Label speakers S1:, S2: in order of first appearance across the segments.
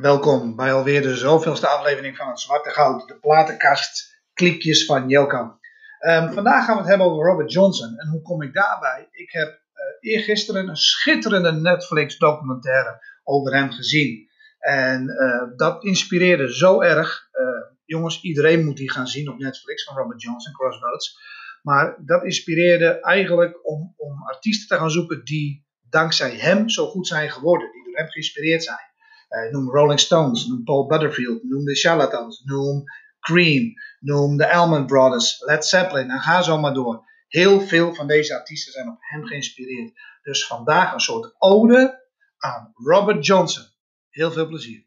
S1: Welkom bij alweer de zoveelste aflevering van het Zwarte Goud, de platenkast clipjes van Jelkan. Ehm, vandaag gaan we het hebben over Robert Johnson. En hoe kom ik daarbij? Ik heb uh, eergisteren een schitterende Netflix documentaire over hem gezien. En uh, dat inspireerde zo erg. Uh, jongens, iedereen moet die gaan zien op Netflix van Robert Johnson, Crossroads. Maar dat inspireerde eigenlijk om, om artiesten te gaan zoeken die dankzij hem zo goed zijn geworden. Die door hem geïnspireerd zijn. Uh, noem Rolling Stones, noem Paul Butterfield, noem de Charlatans, noem Cream, noem de Allman Brothers, Led Zeppelin en ga zo maar door. Heel veel van deze artiesten zijn op hem geïnspireerd. Dus vandaag een soort ode aan Robert Johnson. Heel veel plezier.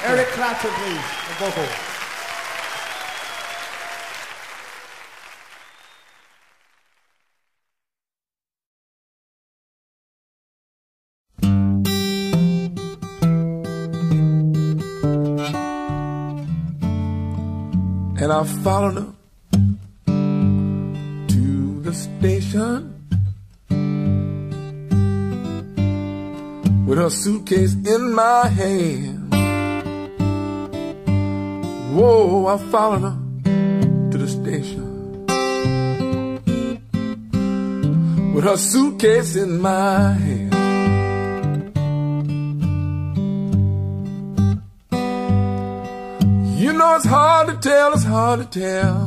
S2: Thank Eric you. Clapton, please, vocal.
S3: And I followed her to the station with her suitcase in my hand. Whoa, I followed her to the station with her suitcase in my hand. You know it's hard to tell, it's hard to tell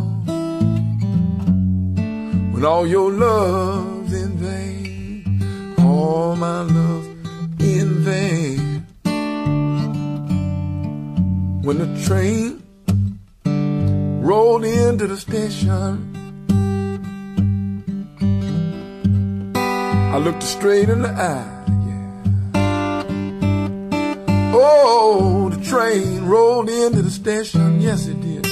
S3: when all your love's in vain, all my love in vain. When the train rolled into the station, I looked her straight in the eye. yeah. Oh, the train rolled into the station. Yes, it did.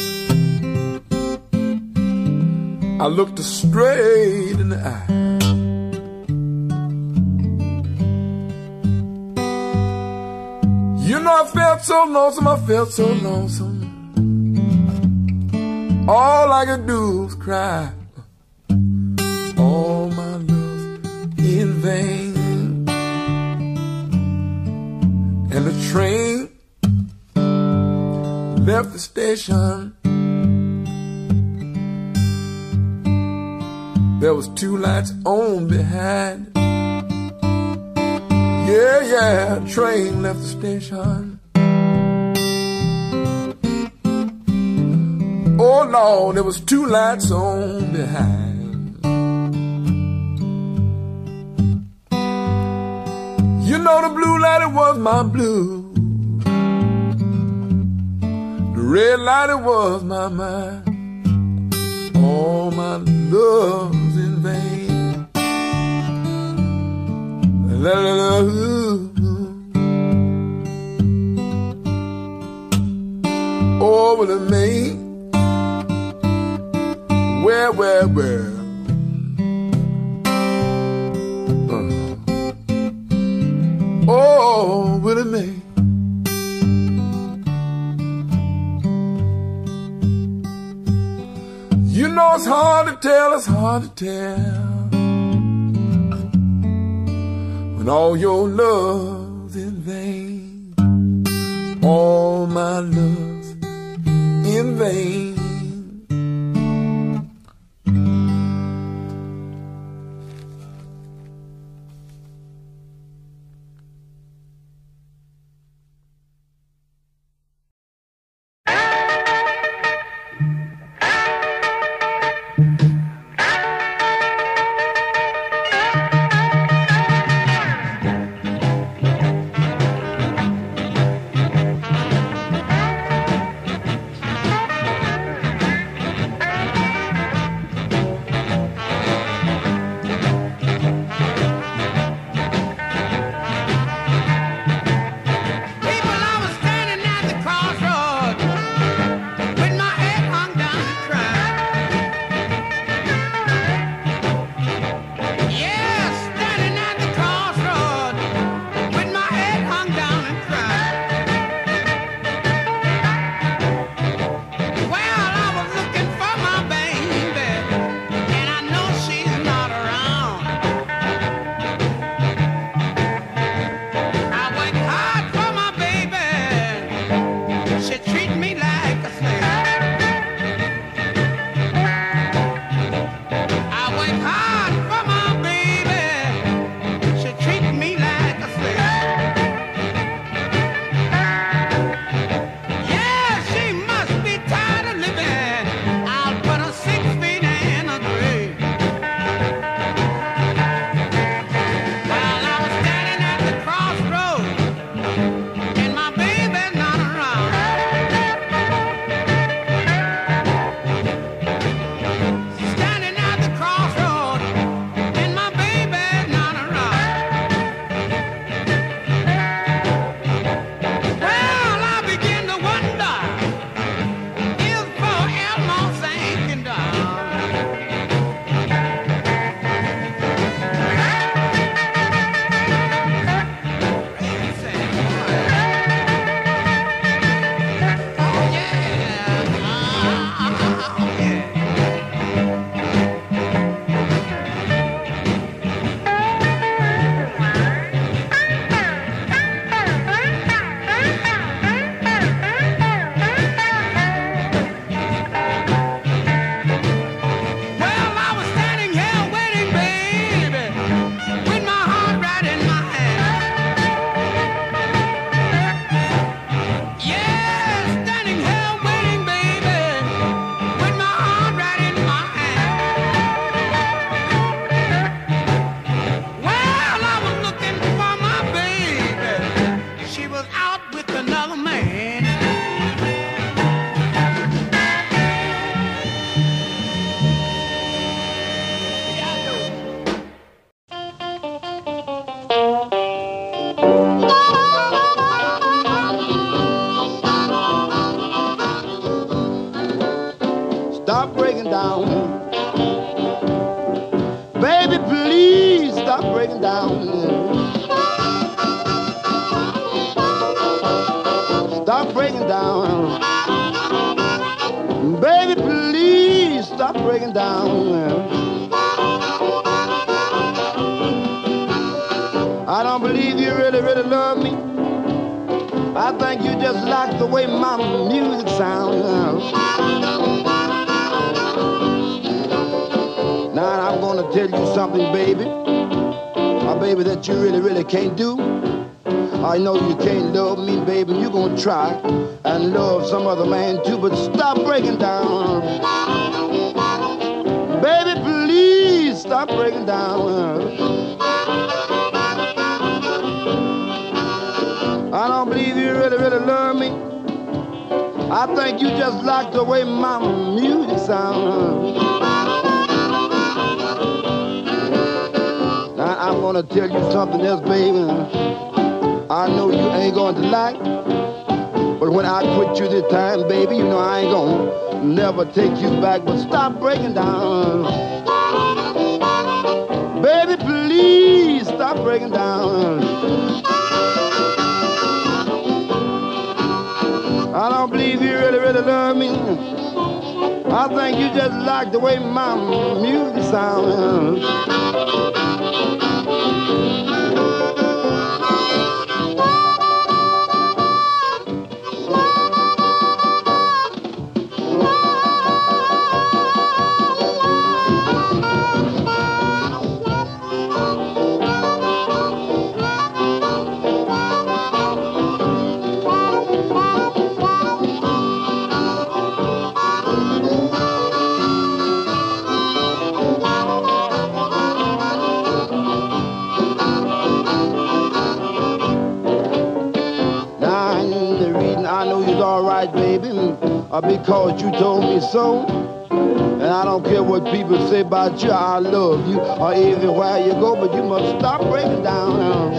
S3: I looked her straight in the eye. You know, I felt so lonesome. I felt so lonesome. All I could do was cry. All my love in vain. And the train left the station. There was two lights on behind. Yeah, yeah, train left the station. Oh Lord, there was two lights on behind. You know the blue light, it was my blue. The red light, it was my mind. All my love's in vain. La, la, When all your love's
S4: was out with another man. That you really, really can't do. I know you can't love me, baby. You're gonna try and love some other man too, but stop breaking down. Baby, please stop breaking down. I don't believe you really, really love me. I think you just like the way my music sounds. Gonna tell you something else, baby. I know you ain't to like, but when I quit you this time, baby, you know I ain't gonna never take you back. But stop breaking down, baby. Please stop breaking down. I don't believe you really, really love me. I think you just like the way my music sounds. Uh, because you told me so. And I don't care what people say about you, I love you, or everywhere you go, but you must stop breaking down.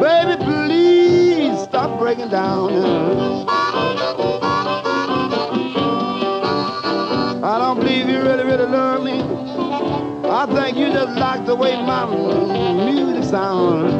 S4: Baby, please stop breaking down. I don't believe you really, really love me. I think you just like the way my music sounds.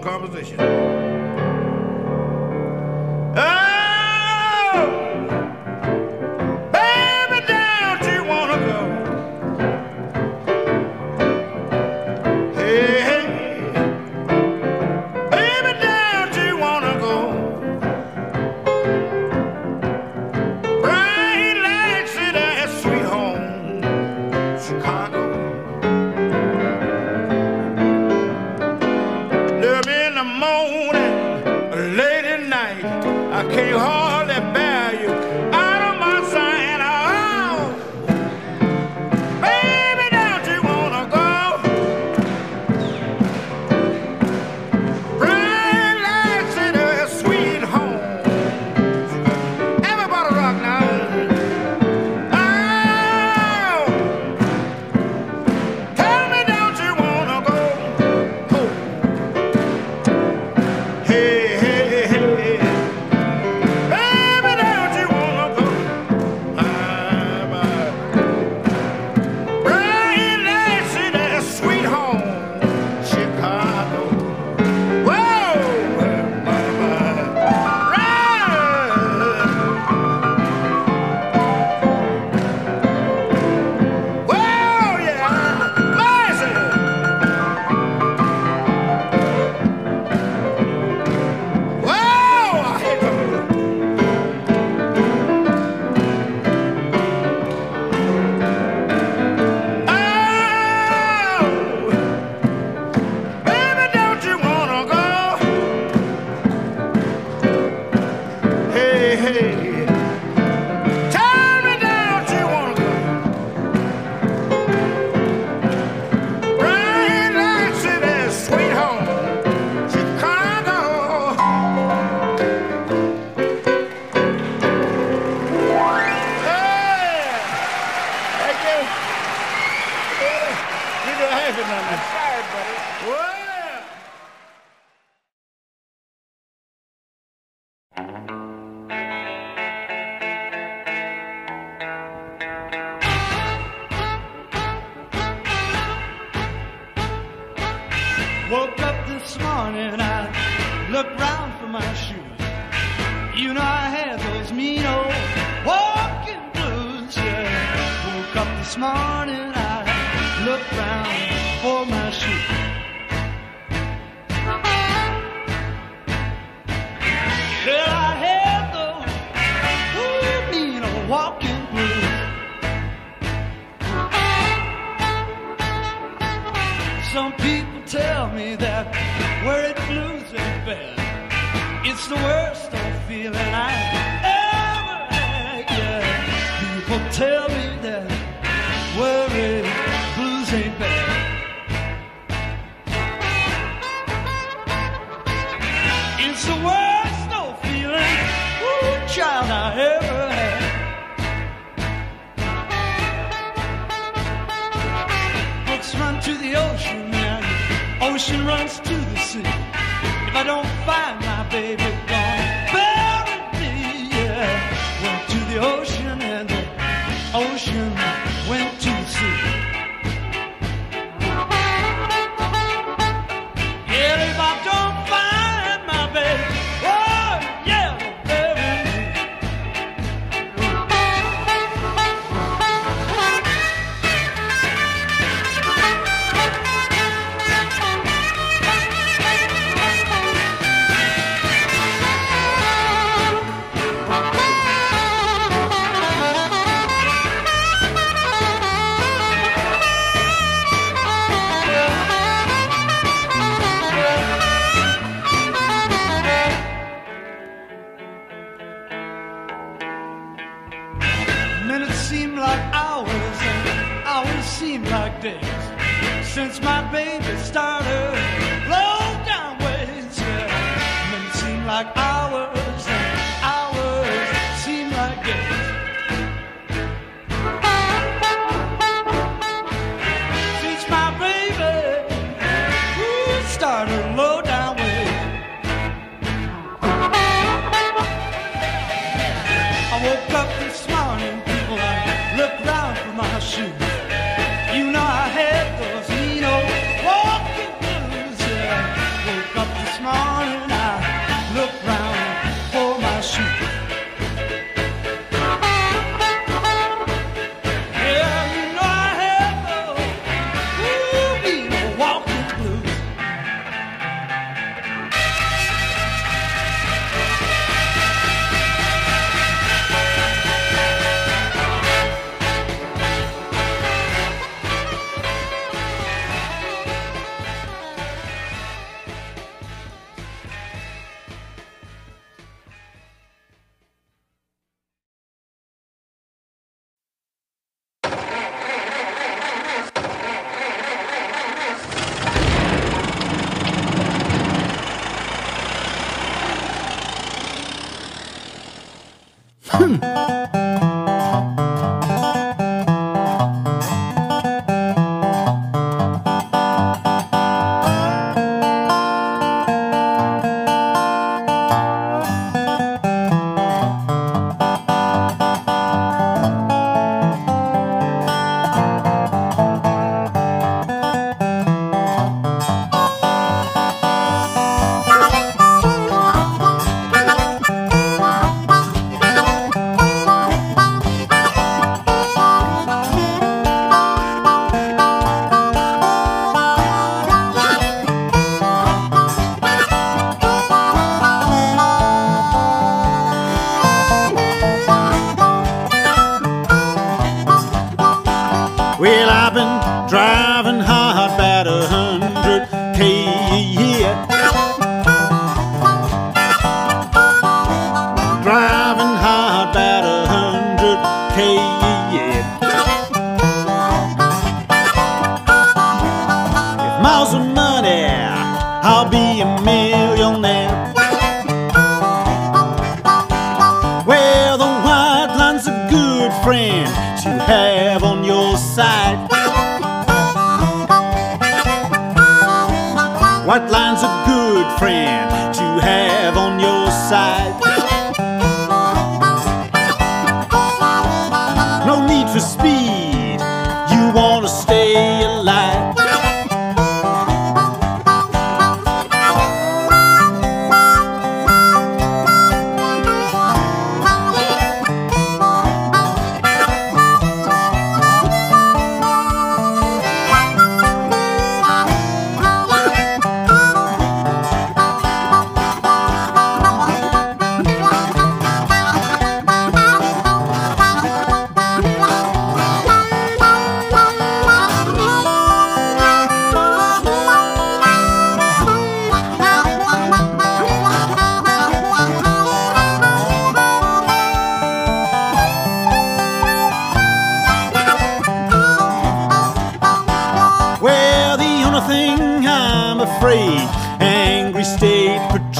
S5: Composition. This morning, I looked round for my shoes. Well, I had those ooh, mean old walking blues. Some people tell me that where it blues ain't bad. It's the worst of feeling I ever had. Yeah, people tell me ain't bad. It's the worst old feeling, ooh, child I ever had. Brooks run to the ocean and ocean runs to the sea. If I don't find my baby, gone bury me. Yeah, went to the ocean and the ocean since my baby started
S6: friend to have on your side. White line's a good friend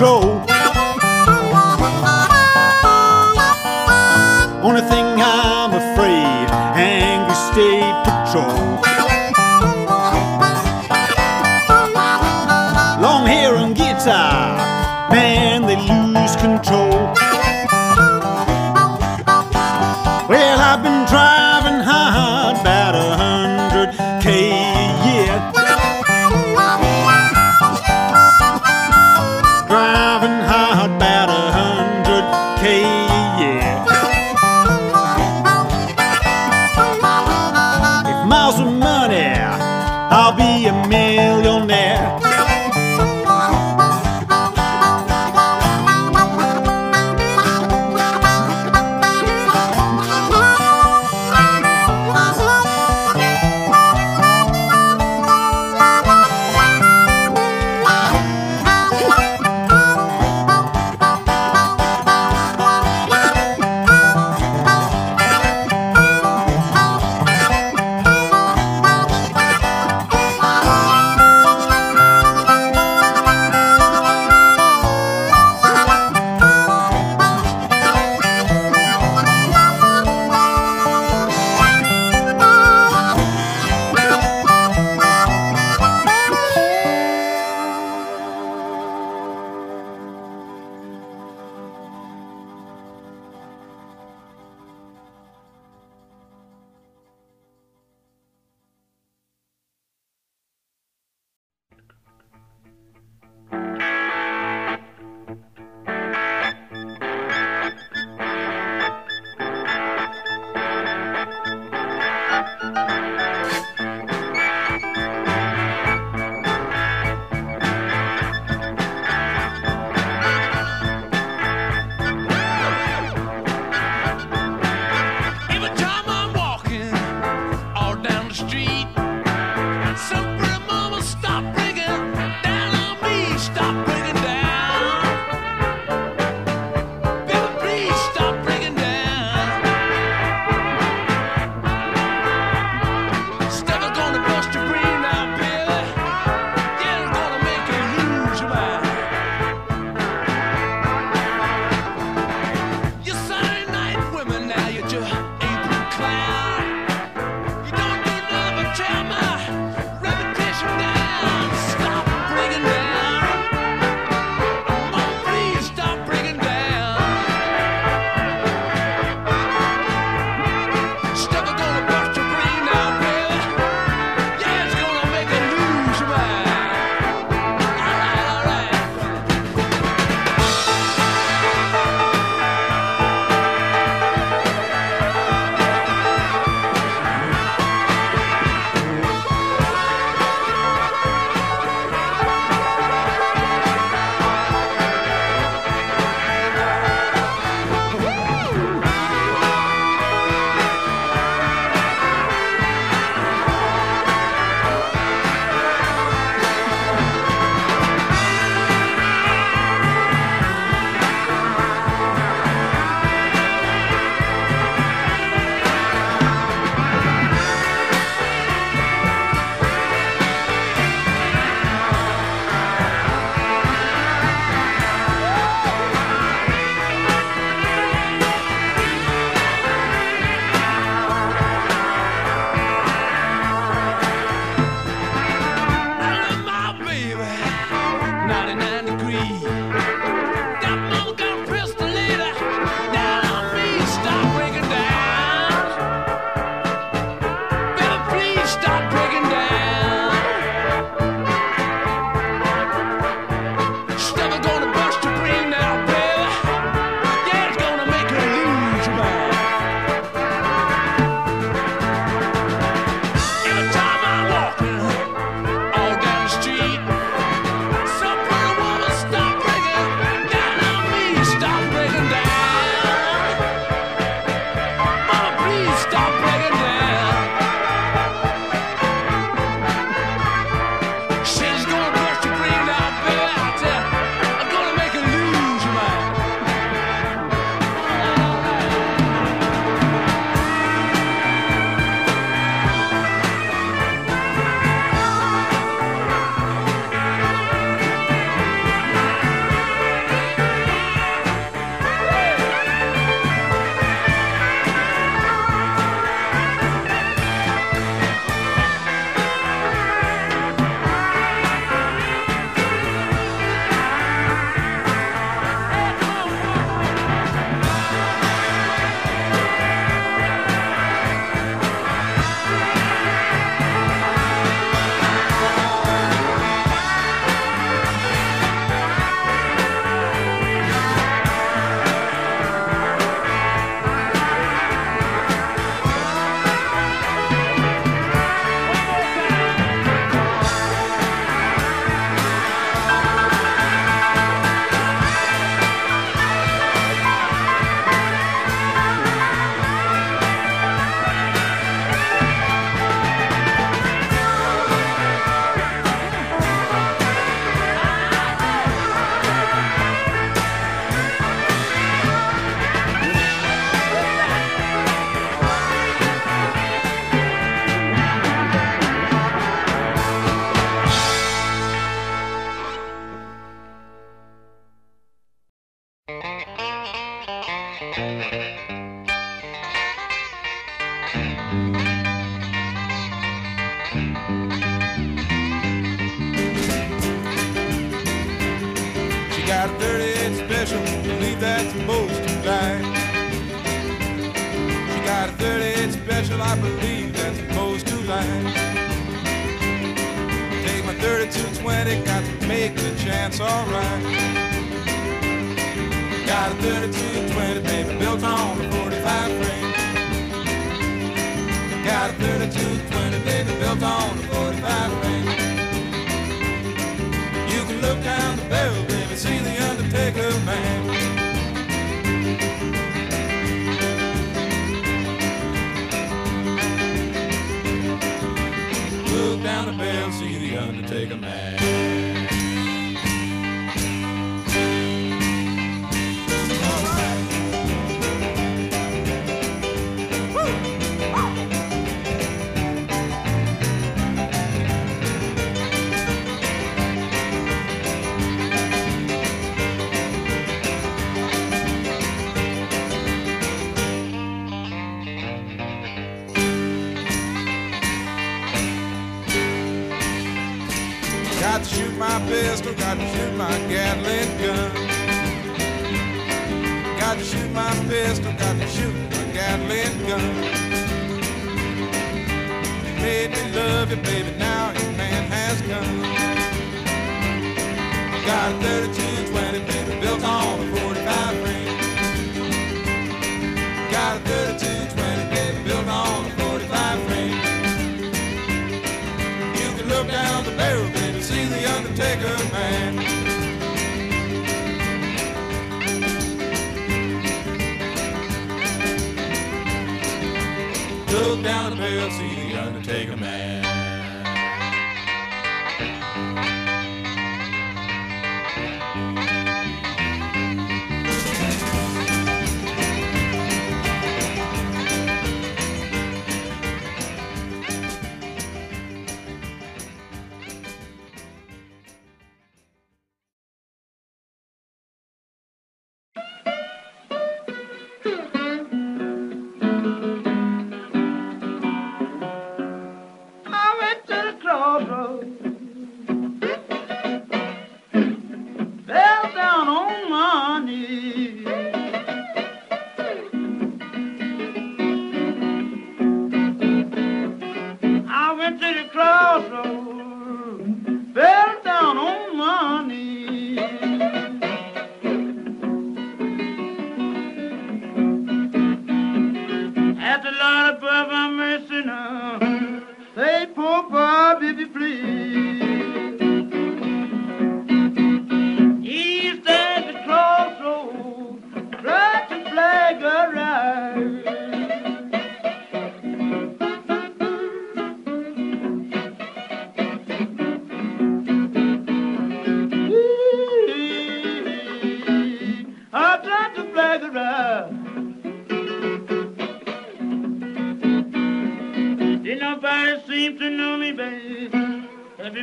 S6: State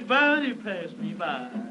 S5: everybody passed me by.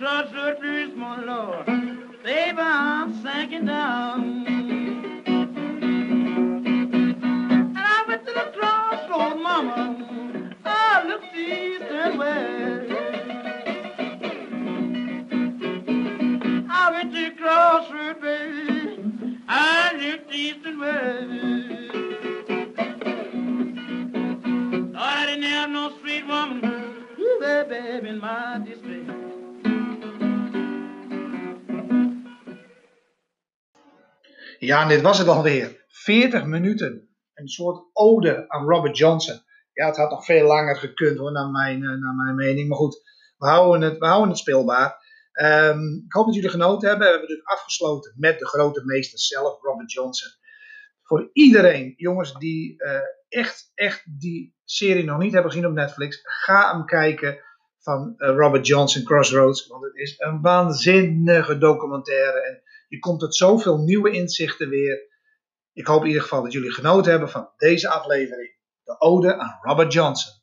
S5: Blood, blood, blues, my Lord. Baby, I'm sinking down.
S7: Ja, en dit was het alweer. 40 minuten. Een soort ode aan Robert Johnson. Ja, het had nog veel langer gekund hoor, naar mijn, eh, naar mijn mening. Maar goed, we houden het, we houden het speelbaar. Ehm, ik hoop dat jullie genoten hebben. We hebben dus afgesloten met de grote meester zelf, Robert Johnson. Voor iedereen, jongens, die eh, echt, echt die serie nog niet hebben gezien op Netflix, ga hem kijken van eh, Robert Johnson Crossroads. Want het is een waanzinnige documentaire. En je komt tot zoveel nieuwe inzichten weer. Ik hoop in ieder geval dat jullie genoten hebben van deze aflevering. De ode aan Robert Johnson.